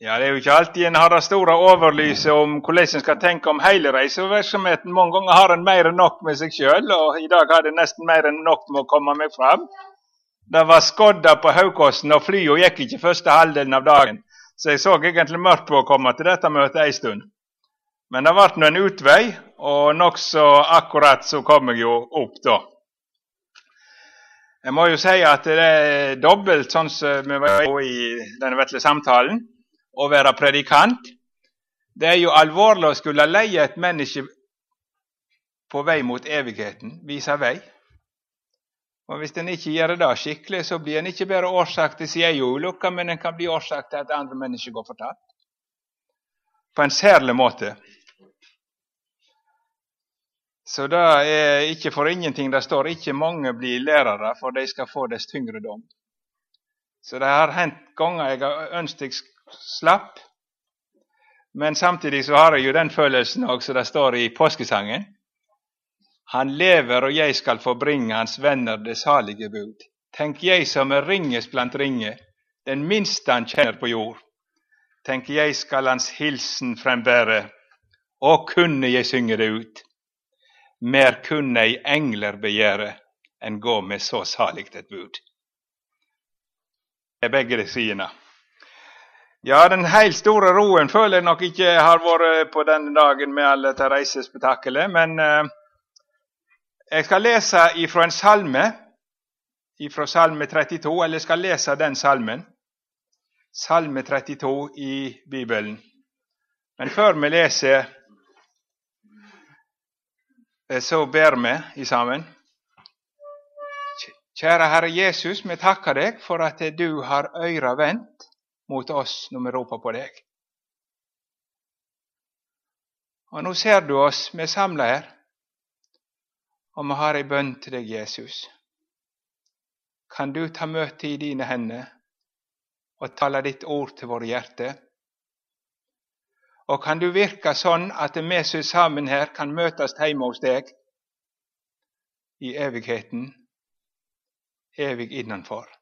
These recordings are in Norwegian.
Ja, Det er jo ikke alltid en har det store overlyset om hvordan en skal tenke om hele reisevirksomheten. Mange ganger har en mer enn nok med seg sjøl, og i dag hadde en nesten mer enn nok med å komme meg fram. Det var skodda på Haukåsen, og flyene gikk ikke første halvdelen av dagen. Så jeg så egentlig mørkt på å komme til dette møtet ei stund. Men det ble nå en utvei, og nokså akkurat så kom jeg jo opp da. Jeg må jo si at det er dobbelt sånn som vi var i denne vesle samtalen, å være predikant. Det er jo alvorlig å skulle leie et menneske på vei mot evigheten, vise vei. Og Hvis en ikke gjør det skikkelig, så blir en ikke bare årsak til sin egen ulykke, men en kan bli årsak til at andre mennesker går fortapt. På en særlig måte. Så det er ikke for ingenting det står ikke mange blir lærere, for de skal få dess tyngre dom. Så det har hendt ganger jeg har ønsket jeg slapp, men samtidig så har jeg jo den følelsen som det står i påskesangen. Han lever, og jeg skal få bringe hans venner det salige bud. Tenk jeg som er ringest blant ringe, den minste han kjenner på jord. Tenk jeg skal hans hilsen frembære, og kunne jeg synge det ut. Mer kunne ei engler begjære enn gå med så saligt et bud. Det er begge de sidene. Ja, den helt store roen føler jeg nok ikke har vært på denne dagen med alle dette reisespetakkelet, men eh, jeg skal lese ifra en salme, ifra salme 32, eller jeg skal lese den salmen. Salme 32 i Bibelen. Men før vi leser, eh, så ber vi sammen. Kjære Herre Jesus, vi takker deg for at du har øyra vendt mot oss når vi roper på deg. Og nå ser du oss, vi er samla her. Og vi har ei bønn til deg, Jesus. Kan du ta møtet i dine hender og tale ditt ord til våre hjerter? Og kan du virke sånn at vi som er sammen her, kan møtes hjemme hos deg i evigheten, evig innenfor?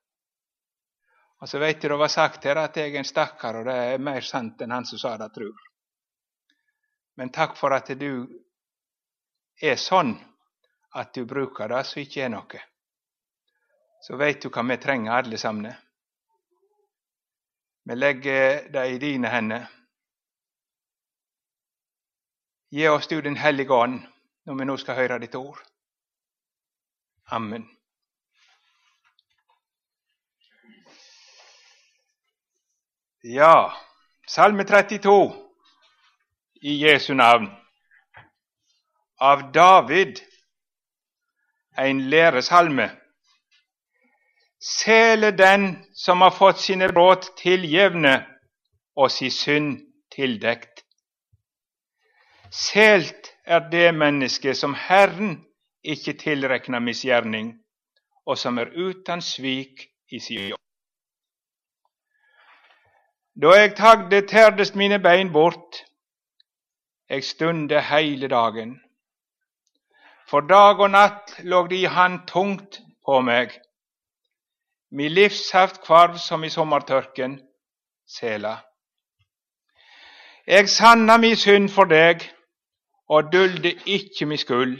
Og så vet du det var sagt her at jeg er en stakkar, og det er mer sant enn han som sa det, tror. Men takk for at du er sånn at du bruker det som ikke er noe. Så veit du hva vi trenger, alle sammen. Vi legger det i dine hender. Gi oss du Den hellige ånd når vi nå skal høre ditt ord. Amen. Ja, Salme 32 i Jesu navn. Av David en læresalme. Sele den som har fått sine brudd tiljevne og si synd tildekt. Selt er det mennesket som Herren ikke tilrekner misgjerning, og som er uten svik i sin jobb. Da jeg tagde, terdest mine bein bort. Jeg stunde heile dagen. For dag og natt lå de han tungt på meg. Mi livssaft kvarv som i sommertørken, sela. Jeg sanna mi synd for deg og dulde ikke mi skuld.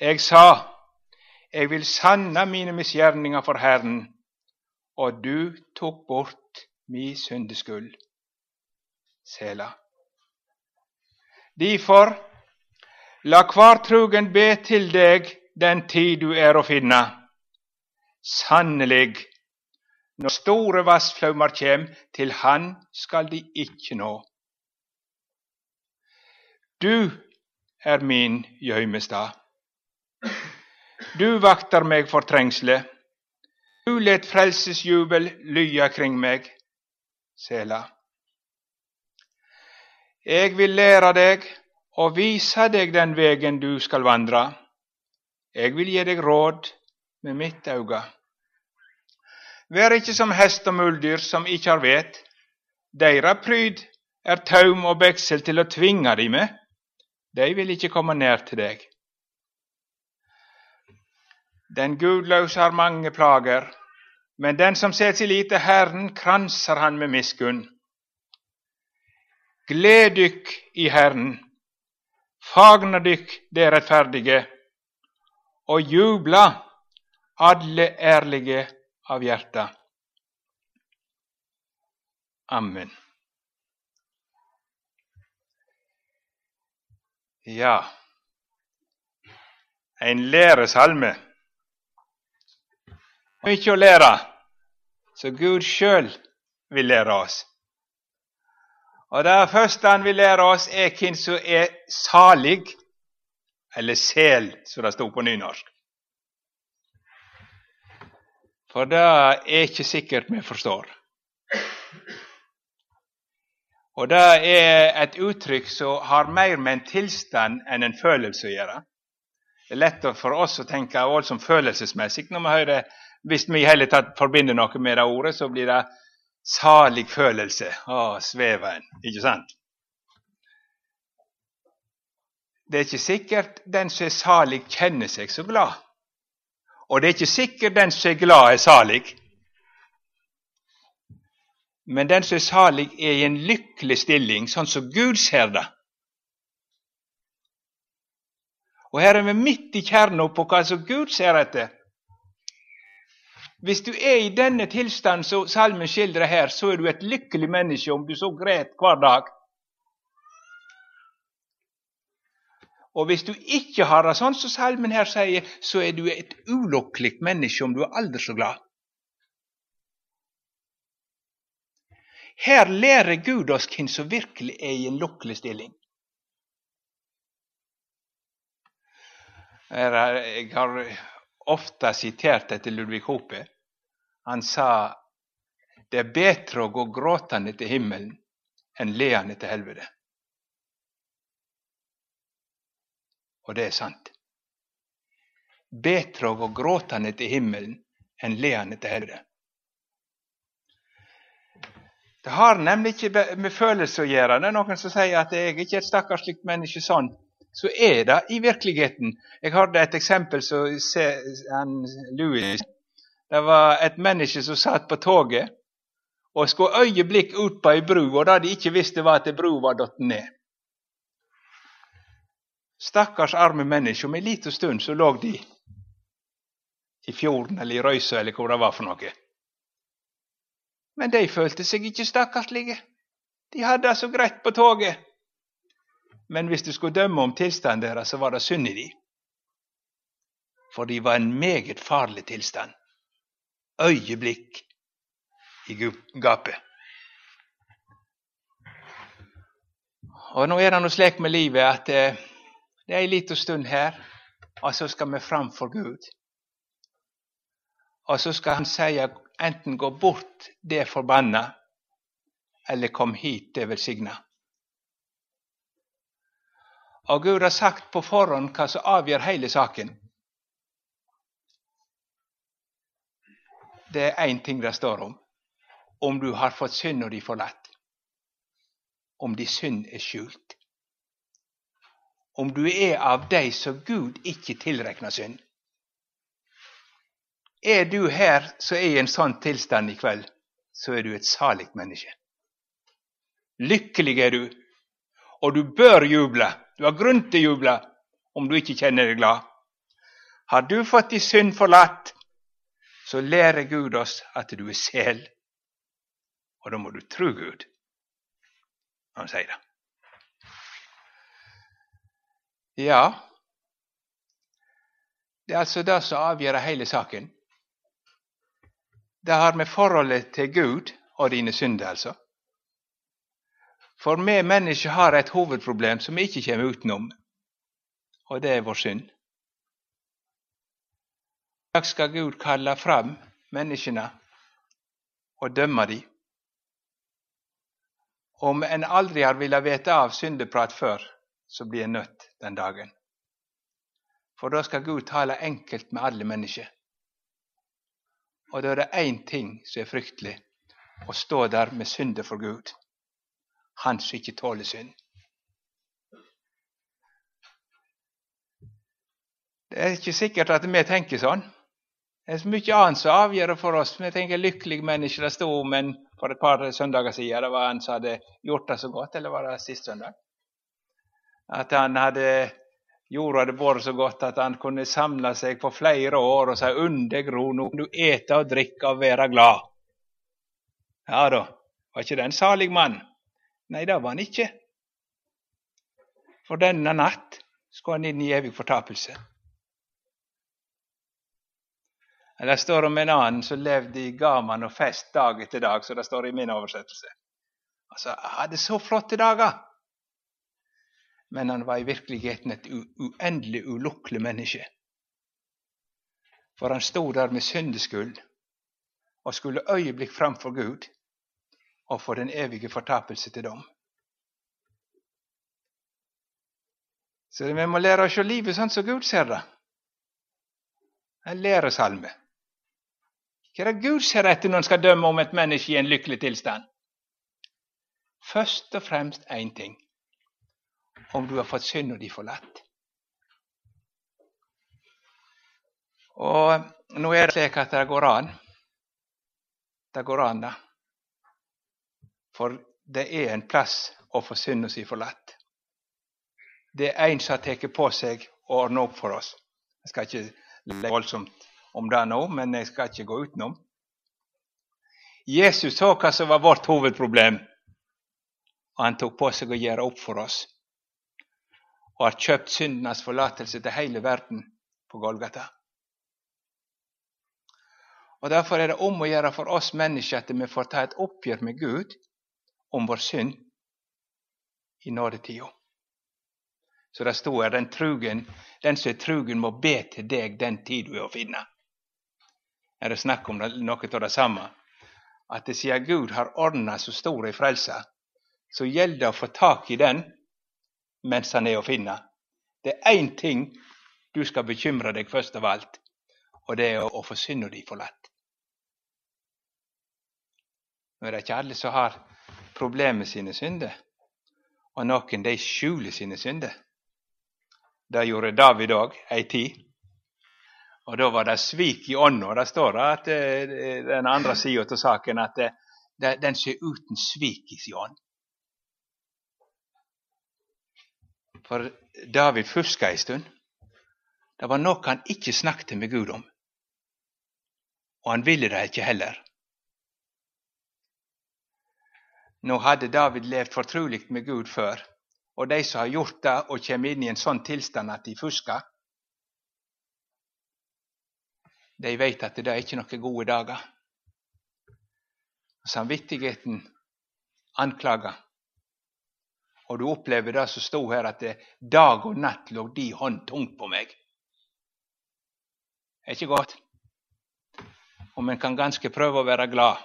Jeg sa, jeg vil sanna mine misgjerninger for Herren, og du tok bort mi syndeskuld. Sela. Difor La kvar trugen be til deg den tid du er å finne. Sannelig, når store vassflaumar kjem, til Han skal de ikke nå. Du er min gjøymestad. Du vakter meg for trengselet. Du let frelsesjubel lya kring meg. Sela. Eg vil lære deg og vise deg den vegen du skal vandre. Eg vil gi deg råd med mitt auge. Vær ikke som hest og muldyr som ikkje har vet. Deira pryd er taum og beksel til å tvinge dei med. De vil ikke komme nær til deg. Den gudløse har mange plager, men den som ser sin lite Herren, kranser han med miskunn. Gled dykk i Herren, fagna dykk det rettferdige, og jubla alle ærlige av hjerta. Amen. Ja, en læresalme. Mye å lære, så Gud sjøl vil lære oss. Og Det første han vil lære oss, er hvem som er salig, eller sel, som det sto på nynorsk. For det er ikke sikkert vi forstår. Og det er et uttrykk som har mer med en tilstand enn en følelse å gjøre. Det er lett for oss å tenke voldsomt følelsesmessig når vi hører Hvis vi i hele tatt forbinder noe med det ordet, så blir det salig følelse. Å, sveve en. Ikke sant? Det er ikke sikkert den som er salig, kjenner seg så glad. Og det er ikke sikkert den som er glad, er salig. Men den som er salig, er i en lykkelig stilling, sånn som Gud ser det. Og her er vi midt i kjernen på hva som Gud ser etter. Hvis du er i denne tilstanden som salmen skildrer her, så er du et lykkelig menneske om du så gret hver dag. Og hvis du ikke har det sånn som salmen her sier, så er du et ulokkelig menneske om du er aldri så glad. Her lærer Gud oss hvem som virkelig er i en lukkelig stilling. Jeg har ofte sitert etter Ludvig Hope. Han sa det er bedre å gå gråtende til himmelen enn leende til helvete. Og det er sant. Bedre å gå gråtende til himmelen enn leende til helvete. Det har nemlig ikke med følelser å gjøre. Det er noen som sier at jeg er ikke et stakkarslig menneske sånn så er det i virkeligheten. Jeg hadde et eksempel som Louis Det var et menneske som satt på toget og skulle øyeblikk ut på ei bru, og det de ikke visste, var at brua var datt ned. Stakkars arme menneske. Om ei lita stund så lå de i fjorden eller i røysa eller hvor det var for noe. Men de følte seg ikke stakkarslige. De hadde det så greit på toget. Men hvis du skulle dømme om tilstanden deres, så var det synd i dem. For de var en meget farlig tilstand. Øyeblikk i gapet. Og nå er det noe slik med livet at eh, det er ei lita stund her, og så skal vi fram for Gud. Og så skal Han si enten gå bort det forbanna, eller kom hit det velsigna. Og Gud har sagt på forhånd hva som avgjør hele saken. Det er én ting det står om. Om du har fått synda di forlatt. Om di synd er skjult. Om du er av de som Gud ikke tilregner synd. Er du her som er i en sånn tilstand i kveld, så er du et salig menneske. Lykkelig er du, og du bør juble du har grunn til å juble om du ikke kjenner deg glad. Har du fått din synd forlatt, så lærer Gud oss at du er sel. Og da må du tro Gud når han sier det. Ja, det er altså det som avgjør hele saken. Det har med forholdet til Gud og dine synder, altså. For vi mennesker har et hovedproblem som vi ikke kommer utenom, og det er vår synd. I dag skal Gud kalle fram menneskene og dømme dem. Om en aldri har villet vite av syndeprat før, så blir en nødt den dagen. For da skal Gud tale enkelt med alle mennesker. Og da er det én ting som er fryktelig å stå der med synder for Gud han som ikke tåler synd. Det er ikke sikkert at vi tenker sånn, Det er så mye annet som avgjør for oss. Vi tenker lykkelige mennesker. Det sto om en for et par søndager siden. Det var en som hadde gjort det så godt, eller var det sist søndag? At han hadde jorda hadde båret så godt at han kunne samle seg på flere år og si 'Unn deg, nå kan du ete og drikke og være glad'. Ja da, var ikke det en salig mann? Nei, det var han ikke. For denne natt skulle han inn i evig fortapelse. Det står om en annen som levde i gaman og fest dag etter dag, så det står i min oversettelse. Altså, Han hadde så flotte dager, men han var i virkeligheten et uendelig ulukkelig menneske. For han sto der med syndeskyld og skulle øyeblikk framfor Gud og få den evige fortapelse til dom. Så vi må lære å se livet sånn som Gud ser det. En læresalme. Hva er det Gud ser etter når han skal dømme om et menneske i en lykkelig tilstand? Først og fremst én ting om du har fått synda di forlatt. Og nå er det slik at det går an. Det går an, da. For det er en plass å få synda si forlatt. Det er en som har tatt på seg å ordne opp for oss. Jeg skal ikke legge voldsomt om det nå, men jeg skal ikke gå utenom. Jesus så hva som var vårt hovedproblem, og han tok på seg å gjøre opp for oss. Og har kjøpt syndenes forlatelse til hele verden på Golgata. Og Derfor er det om å gjøre for oss mennesker at vi får ta et oppgjør med Gud om vår synd i nådetida. Så det står den, trugen, den som er trugen, må be til deg den tid du er å finne er det snakk om noe av det samme. At det siden Gud har ordna så stor ei frelse, så gjelder det å få tak i den mens han er å finne. Det er én ting du skal bekymre deg først av alt, og det er å få synda di forlatt. Nå er det ikke alle som har problemer sine synder, og noen de skjuler sine synder. Det gjorde David òg ei tid. Og da var det svik i ånda. Det står det at eh, den andre sida av saken at det, den som er uten svik i sin ånd. For David fuska ei stund. Det var noe han ikke snakket med Gud om. Og han ville det ikke heller. Nå hadde David levd fortrolig med Gud før, og de som har gjort det og kommer inn i en sånn tilstand at de fusker, de vet at det er ikke noen gode dager. Samvittigheten anklager. Og du opplever det som sto her, at det, dag og natt lå de hånd tungt på meg. Det er ikke godt. Og en kan ganske prøve å være glad.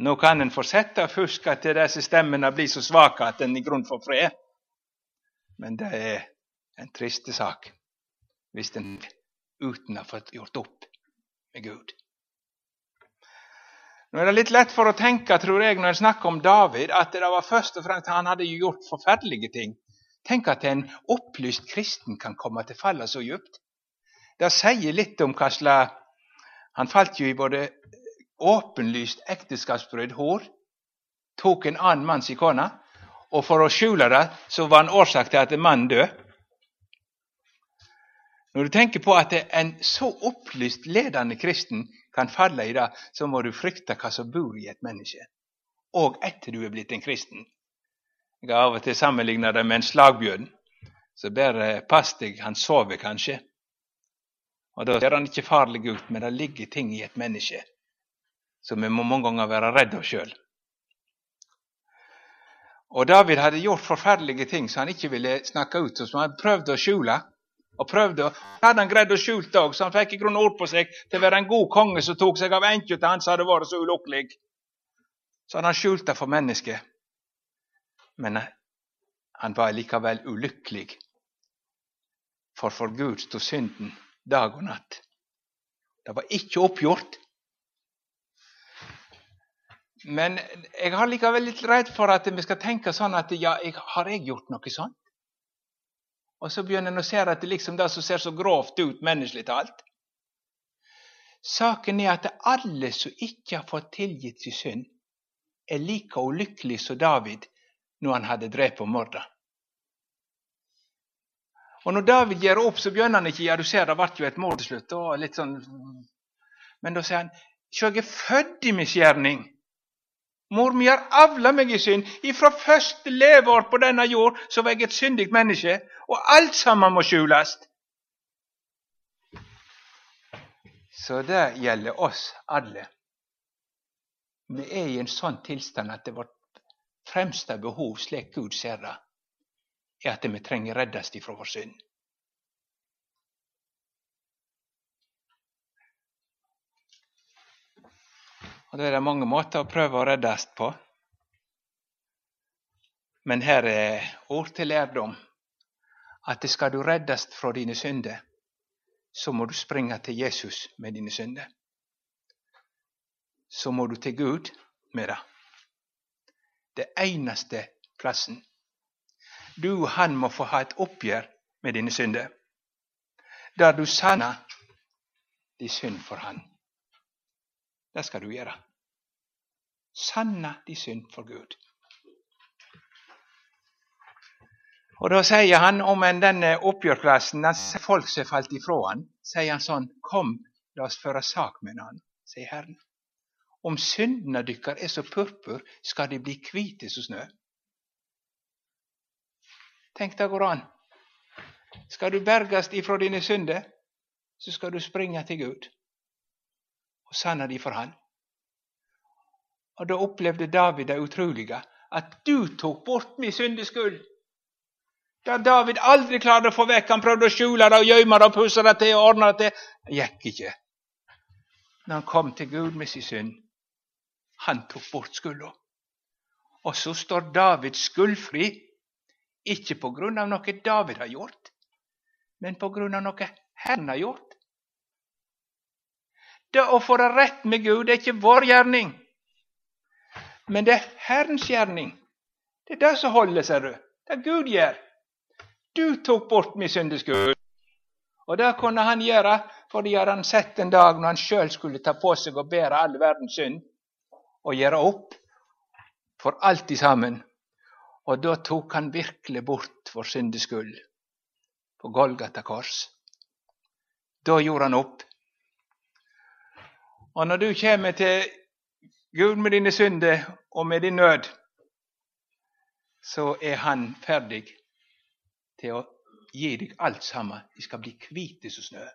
Nå kan en fortsette å fuske til disse stemmene blir så svake at en i grunn får fred. Men det er en triste sak hvis en uten å ha fått gjort opp med Gud. Nå er det litt lett for å tenke, tror jeg, når en snakker om David, at det var først og fremst han hadde gjort forferdelige ting. Tenk at en opplyst kristen kan komme til fallet så djupt. Det sier litt om hva slags Han falt jo i både åpenlyst ekteskapsbrudd, hor, tok en annen manns kone, og for å skjule det så var han årsak til at mannen døde. Når du tenker på at en så opplyst, ledende kristen kan falle i det, så må du frykte hva som bor i et menneske, og etter du er blitt en kristen. Jeg har av og til sammenligna det med en slagbjørn. Så bare pass deg, han sover kanskje. Og Da ser han ikke farlig ut, men det ligger ting i et menneske som vi må mange ganger være redde av sjøl. Og David hadde gjort forferdelige ting som han ikke ville snakke ut, om, som han prøvde å skjule og prøvde. Hadde han greid å skjule det så han fikk i grunnen ord på seg til å være en god konge som tok seg av enkelte han som hadde vært så ulukkelig. Så han skjult det for mennesket. Men eh, han var likevel ulykkelig. For for Gud sto synden dag og natt. Det var ikke oppgjort. Men jeg har likevel litt redd for at vi skal tenke sånn at ja, jeg, har jeg gjort noe sånt? Og så begynner en å se at det liksom det som ser så grovt ut, menneskelig talt. Saken er at alle som ikke har fått tilgitt sin synd, er like ulykkelig som David når han hadde drept og myrda. Og når David gjør opp, så begynner han ikke ja, du ser det ble jo et mord til slutt. Og litt sånn. Men da sier han sjå, jeg er født i misgjerning. Mor mi har avla meg i synd. Ifra første leveår på denne jord så var jeg et syndig menneske, og alt sammen må skjules. Så det gjelder oss alle. Vi er i en sånn tilstand at det vårt fremste behov, slik Gud ser det, er at vi trenger reddast ifra vår synd. Og Da er det mange måter å prøve å reddast på. Men her er ord til lærdom at skal du reddast fra dine synder, så må du springe til Jesus med dine synder. Så må du til Gud med det. Det eneste plassen. Du og han må få ha et oppgjør med dine synder, der du sanner din synd for han. Det skal du gjøre. Sanne de synd for Gud. Og Da sier han om en denne oppgjørklassen, folk som er falt ifra han, sier han sånn Kom, la oss føre sak med han, sier Herren. Om syndene dykkar er så purpur, skal de bli hvite som snø. Tenk det går an. Skal du bergast ifra dine synder, så skal du springe til Gud og sanne de for Han. Og Da opplevde David det utrolige, at du tok bort min syndeskyld. Da David aldri klarte å få vekk. Han prøvde å skjule det og gjemme det og pusse det til og ordne det til. Det gikk ikke. Når han kom til Gud med sin synd, han tok bort skylda. Og så står David skuldfri, ikke på grunn av noe David har gjort, men på grunn av noe Herren har gjort. Det å få det rett med Gud det er ikke vår gjerning, men det er Herrens gjerning. Det er det som holder, ser du. Det er Gud gjør. Du tok bort min syndeskyld. Og det kunne han gjøre fordi han sett en dag når han sjøl skulle ta på seg og bære all verdens synd og gjøre opp for alltid sammen. Og da tok han virkelig bort vår syndeskyld på Golgata kors. Da gjorde han opp. Og når du kommer til Gud med dine synder og med din nød, så er han ferdig til å gi deg alt sammen. De skal bli hvite som snø.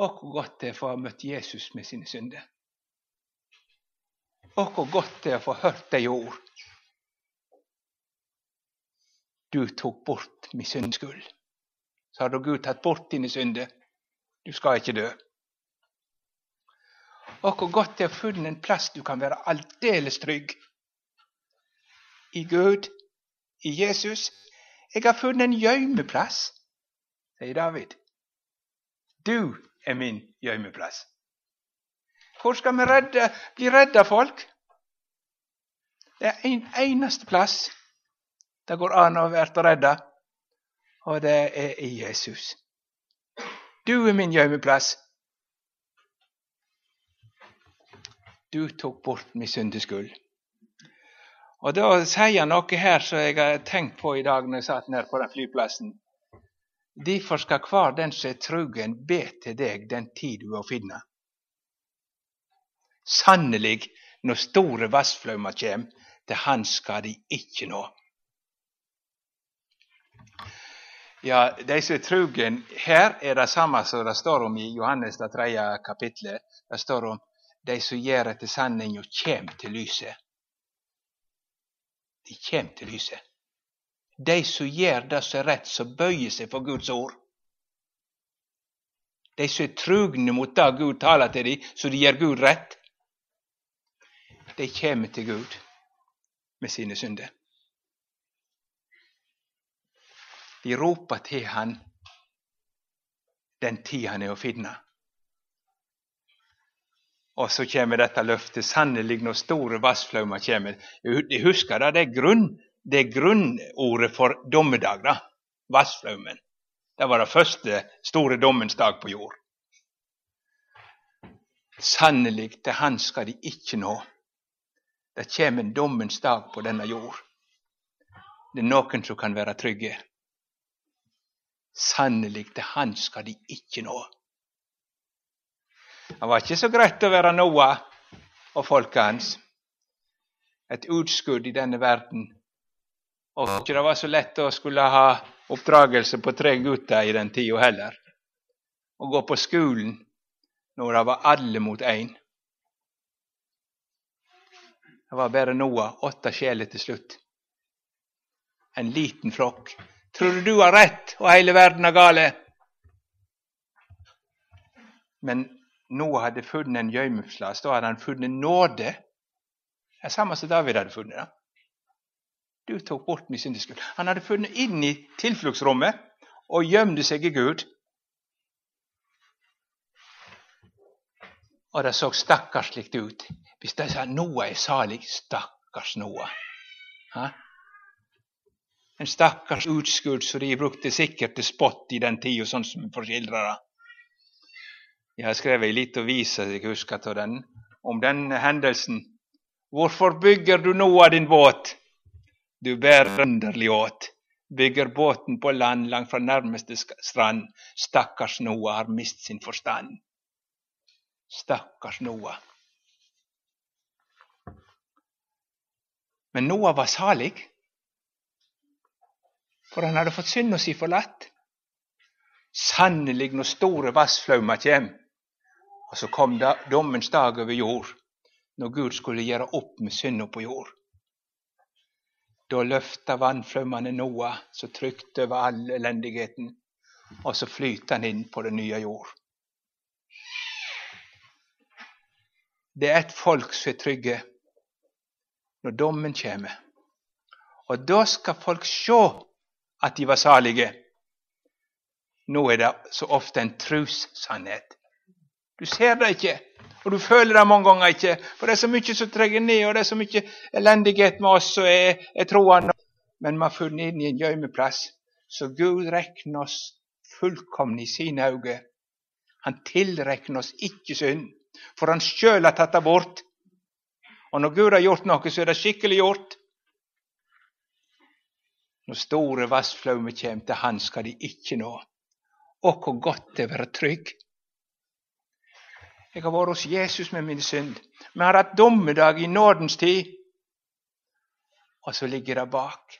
Og hvor godt det er å få møtt Jesus med sine synder. Og hvor godt det er å få hørt de ord. Du tok bort min syndskyld. Så har da Gud tatt bort dine synder. Du skal ikke dø. Og hvor godt det er funnet en plass du kan være aldeles trygg. I Gud, i Jesus. Jeg har funnet en gjøymeplass, sier David. Du er min gjøymeplass. Hvor skal vi redde, bli redda folk? Det er en eneste plass det går an å være redda, og det er i Jesus. Du er min gjemmeplass. Du tok bort min syndeskyld. Og Da sier han noe her som jeg har tenkt på i dag når jeg satt nede på den flyplassen. Derfor skal hver den som er trugen, be til deg den tid du er å finne. Sannelig, når store vassflaumer kjem, til han skal de ikke nå. Ja, de som er trugen her, er det samme som det står om i Johannes det tredje kapitlet. Det står om de som gjør etter sanninga, kjem til lyset. De kjem til lyset. De som gjør det som er rett, som bøyer seg for Guds ord. De som er trugne mot det Gud taler til dem, så de gjør Gud rett. De kommer til Gud med sine synder. De roper til Han den tid han er å finne. Og så kommer dette løftet. Sannelig, når store vassflaumer kommer. Husker det, det er grunn det er grunnordet for dommedag. da, Vassflaumen. Det var det første store dommens dag på jord. Sannelig, til Han skal de ikke nå. Det kommer en dommens dag på denne jord. Det er noen som kan være trygge. Sannelig, til Han skal de ikke nå. Det var ikke så greit å være Noah og folket hans. Et utskudd i denne verden. Og ikke det var så lett å skulle ha oppdragelse på tre gutter i den tida heller. Å gå på skolen når det var alle mot én. Det var bare Noah, åtte sjeler til slutt. En liten flokk. Tror du du har rett og hele verden er gale? Men Noah hadde funnet en gjøymelsplass. Da hadde han funnet nåde. Det er samme som David hadde funnet. Da. Du tok bort min syndeskyld. Han hadde funnet inn i tilfluktsrommet og gjemte seg i Gud. Og det så stakkarslig ut. Hvis de sa Noah er salig, stakkars Noah. Ha? En stakkars utskudd som de brukte sikkert til spott i den tida, sånn som vi får det. Jeg har skrevet ei lita vise jeg husker av den, om den hendelsen. Hvorfor bygger du Noah din båt? Du bærer underlig åt. Bygger båten på land langt fra nærmeste strand. Stakkars Noah har mist sin forstand. Stakkars Noah. Men Noah var salig, for han hadde fått synda si forlatt. Sannelig, når store vassflaumer kjem, og så kom da dommens dag over jord, når Gud skulle gjøre opp med synda på jord. Da løfta vannflaumene Noah så trygt over all elendigheten, og så flyter han inn på det nye jord. Det er et folk som er trygge når dommen kommer. Og da skal folk se at de var salige. Nå er det så ofte en trussannhet. Du ser det ikke, og du føler det mange ganger ikke. For det er så mye som trenger ned, og det er så mye elendighet med oss som er, er troende. Men vi har funnet inn i en gjemmeplass. Så Gud regner oss fullkomne i sine øyne. Han tilregner oss ikke synd for han sjøl har tatt det bort. Og når Gud har gjort noe, så er det skikkelig gjort. Når store vassflaumer kjem til Han, skal de ikke nå. Å, hvor godt det er å være trygg. Jeg har vært hos Jesus med min synd. Vi har hatt dommedag i nådens tid. Og så ligger det bak.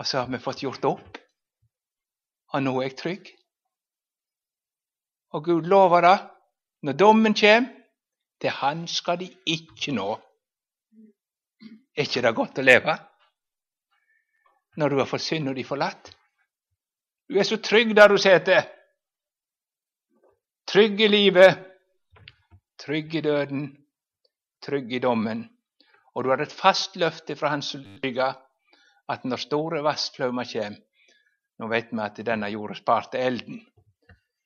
Og så har vi fått gjort opp. Og nå er jeg trygg. Og Gud lover det. Når dommen kjem, til Han skal de ikke nå. Er ikke det godt å leve når du har fått synda di forlatt? Du er så trygg der du sitter. Trygg i livet, trygg i døden, trygg i dommen. Og du har et fast løfte fra Han som at når store vassflaumer kjem Nå vet vi at denne jorda sparte elden.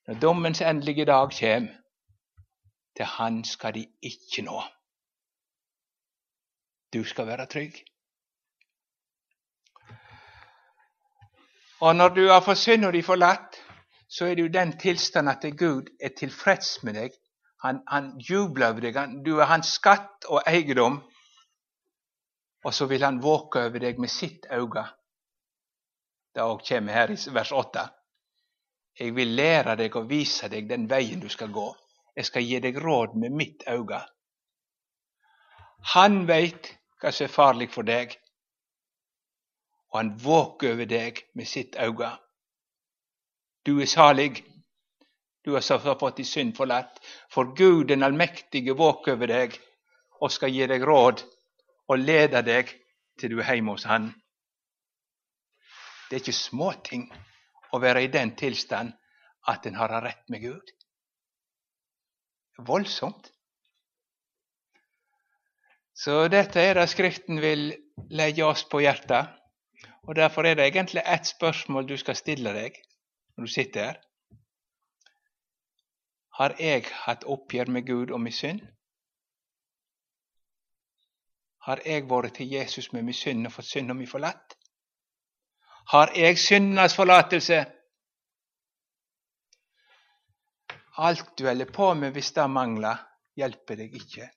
Når dommens endelige dag kjem, til Han skal de ikke nå. Du skal være trygg. Og når du har synda di forlatt, så er det jo den tilstanden at Gud er tilfreds med deg. Han, han jubler over deg. Han, du er hans skatt og eiendom. Og så vil han våke over deg med sitt øye. Det òg kommer her i vers 8. Jeg vil lære deg og vise deg den veien du skal gå. Jeg skal gi deg råd med mitt øye. Han veit hva som er farlig for deg, og han våker over deg med sitt øye. Du er salig, du har fått din synd forlatt, for Gud den allmektige våker over deg og skal gi deg råd og lede deg til du er hjemme hos Han. Det er ikke småting å være i den tilstand at en har rett med Gud voldsomt. Så dette er det Skriften vil legge oss på hjertet. Og Derfor er det egentlig ett spørsmål du skal stille deg når du sitter her. Har jeg hatt oppgjør med Gud og min synd? Har jeg vært til Jesus med min synd og fått synda min forlatt? Har jeg syndas forlatelse? Alt du holder på med hvis det mangler, hjelper deg ikke.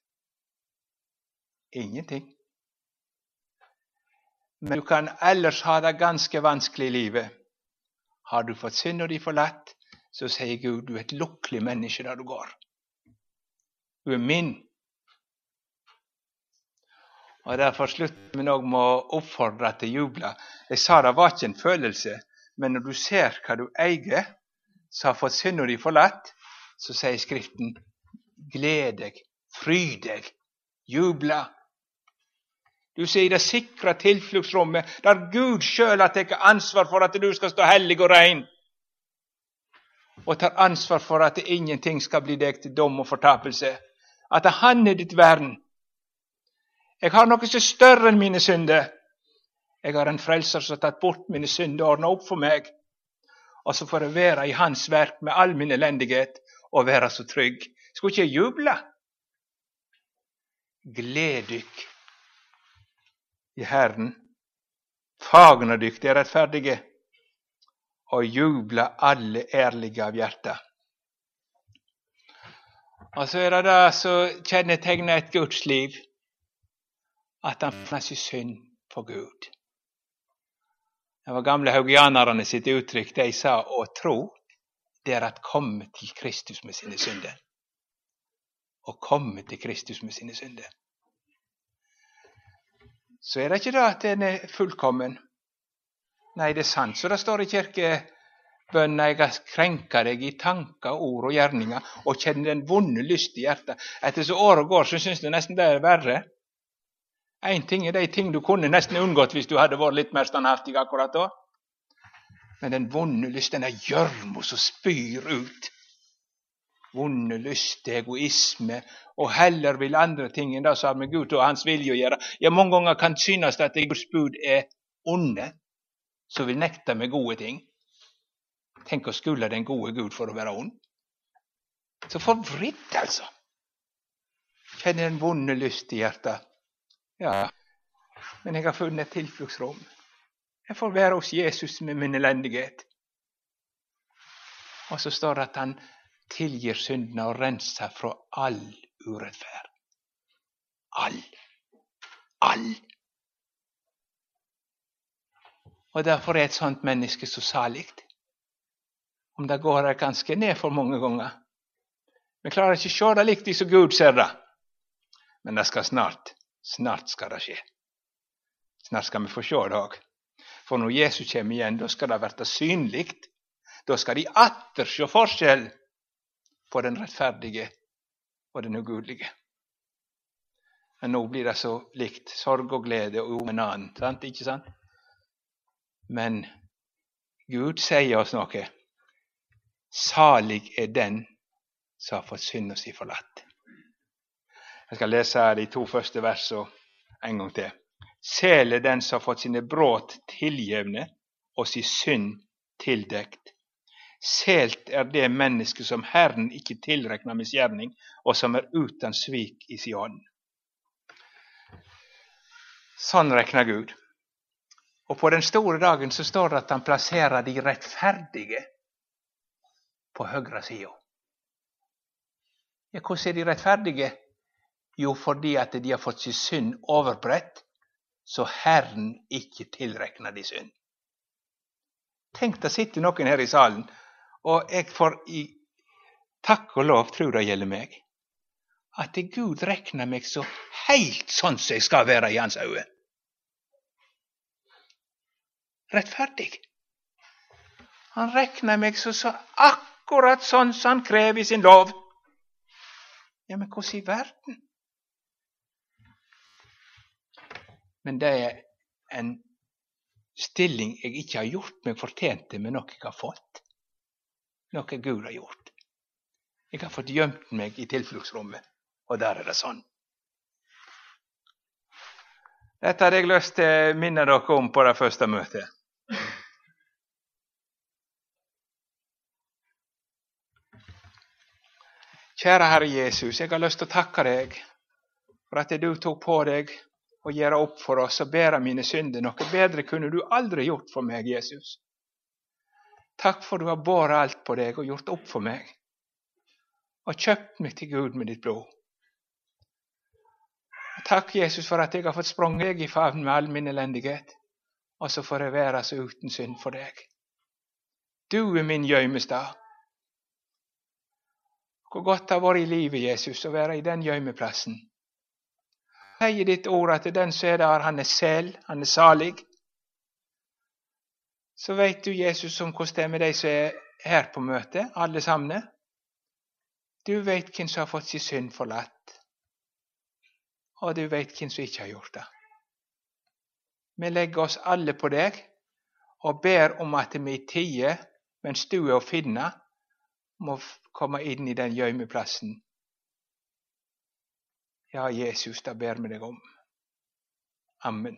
Ingenting. Men du kan ellers ha det ganske vanskelig i livet. Har du fått synd og de forlatt, så sier Gud du er et lukkelig menneske der du går. Du er min. Og Derfor slutter vi òg med å oppfordre til å juble. Jeg sa det var ikke en følelse, men når du ser hva du eier, som har fått synda di forlatt, så sier Skriften gled deg, fryd deg, jubla. Du ser i det sikre tilfluktsrommet, der Gud sjøl har tatt ansvar for at du skal stå hellig og rein. Og tar ansvar for at ingenting skal bli deg til dom og fortapelse. At Han er ditt vern. Jeg har noe som er større enn mine synder. Jeg har en frelser som har tatt bort mine synder og ordna opp for meg. Og så får jeg være i Hans verk med all min elendighet og være så trygg. Skulle ikke jeg juble? Gled dykk i Herren. Fagna dykk, de rettferdige, og jubla alle ærlige av hjertet. Og så er det det som kjennetegner et Guds liv, at han finner sin synd på Gud. Det var gamle haugianerne sitt uttrykk. De sa å tro, det er at komme til Kristus med sine synder. Å komme til Kristus med sine synder så er det ikke det at en er fullkommen. Nei, det er sant så det står i kirkebønna jeg krenka deg i tanker, ord og gjerninger, og kjenner den vonde lyst i hjertet. Etter så året går, så syns du nesten det er verre. Én ting er de ting du kunne nesten unngått hvis du hadde vært litt mer standhaftig akkurat da. Men den vonde lyst, den gjørma som spyr ut vonde lyst, egoisme, og heller vil andre ting enn det som har med Gud og Hans vilje å gjøre. Ja, Mange ganger kan det synes at Guds bud er onde, som vil nekte med gode ting. Tenk å skulle den gode Gud for å være ond. Så forvridd, altså. Kjenner en vonde lyst i hjertet. Ja, men jeg har funnet et tilfluktsrom. Jeg får være hos Jesus med min elendighet. Og så står det at han tilgir syndene og renser fra all urettferd. All. All. Og Derfor er et sånt menneske så salig. Om det går her ganske ned for mange ganger. Vi klarer ikke å se det likt som Gud ser det. Men det skal snart, snart skal det skje. Snart skal vi få se det òg. For når Jesus kommer igjen, da skal det bli synlig. Da skal de atter se forskjell på den rettferdige og den ugudelige. Men nå blir det så likt. Sorg og glede og om en annen. Sant? Ikke sant? Men Gud sier oss noe. Salig er den som har fått synda si forlatt. Jeg skal lese de to første versene en gang til. Sel er den som har fått sine brudd tilgjevne og sin synd tildekt. Selt er det mennesket som Herren ikke tilregner misgjerning, og som er uten svik i sin ånd. Sånn regner Gud. Og på den store dagen så står det at han plasserer de rettferdige på høyre sida. Ja, hvordan er de rettferdige? Jo, fordi at de har fått sin synd overbredt, så Herren ikke tilregner de synd. Tenk det sitter noen her i salen og jeg får i takk og lov tro det gjelder meg, at Gud rekner meg så heilt sånn som jeg skal være i hans øyne. Rettferdig. Han rekner meg så, så akkurat sånn som han krever i sin lov. Ja, men hvordan i verden? Men det er en stilling jeg ikke har gjort meg fortjent til men noe jeg har fått noe Gud har gjort. Jeg har fått gjemt meg i tilfluktsrommet, og der er det sånn. Dette hadde jeg lyst til å minne dere om på det første møtet. Kjære Herre Jesus, jeg har lyst til å takke deg for at du tok på deg å gjøre opp for oss og bære mine synder. Noe bedre kunne du aldri gjort for meg, Jesus. Takk for du har båret alt på deg og gjort opp for meg. og kjøpt meg til Gud med ditt blod. Takk, Jesus, for at jeg har fått sprunget i favn med all min elendighet, og så får jeg være så uten synd for deg. Du er min gjøymestad. Hvor godt det har vært i livet, Jesus, å være i den gjøymeplassen. Sier ditt ord at den som er der, han er sel, han er salig. Så veit du, Jesus, om hvordan det er med de som er her på møtet, alle sammen. Du veit hvem som har fått sin synd forlatt, og du veit hvem som ikke har gjort det. Vi legger oss alle på deg og ber om at vi i tide, mens du er å finne, må komme inn i den gjøymeplassen. Ja, Jesus, det ber vi deg om. Amen.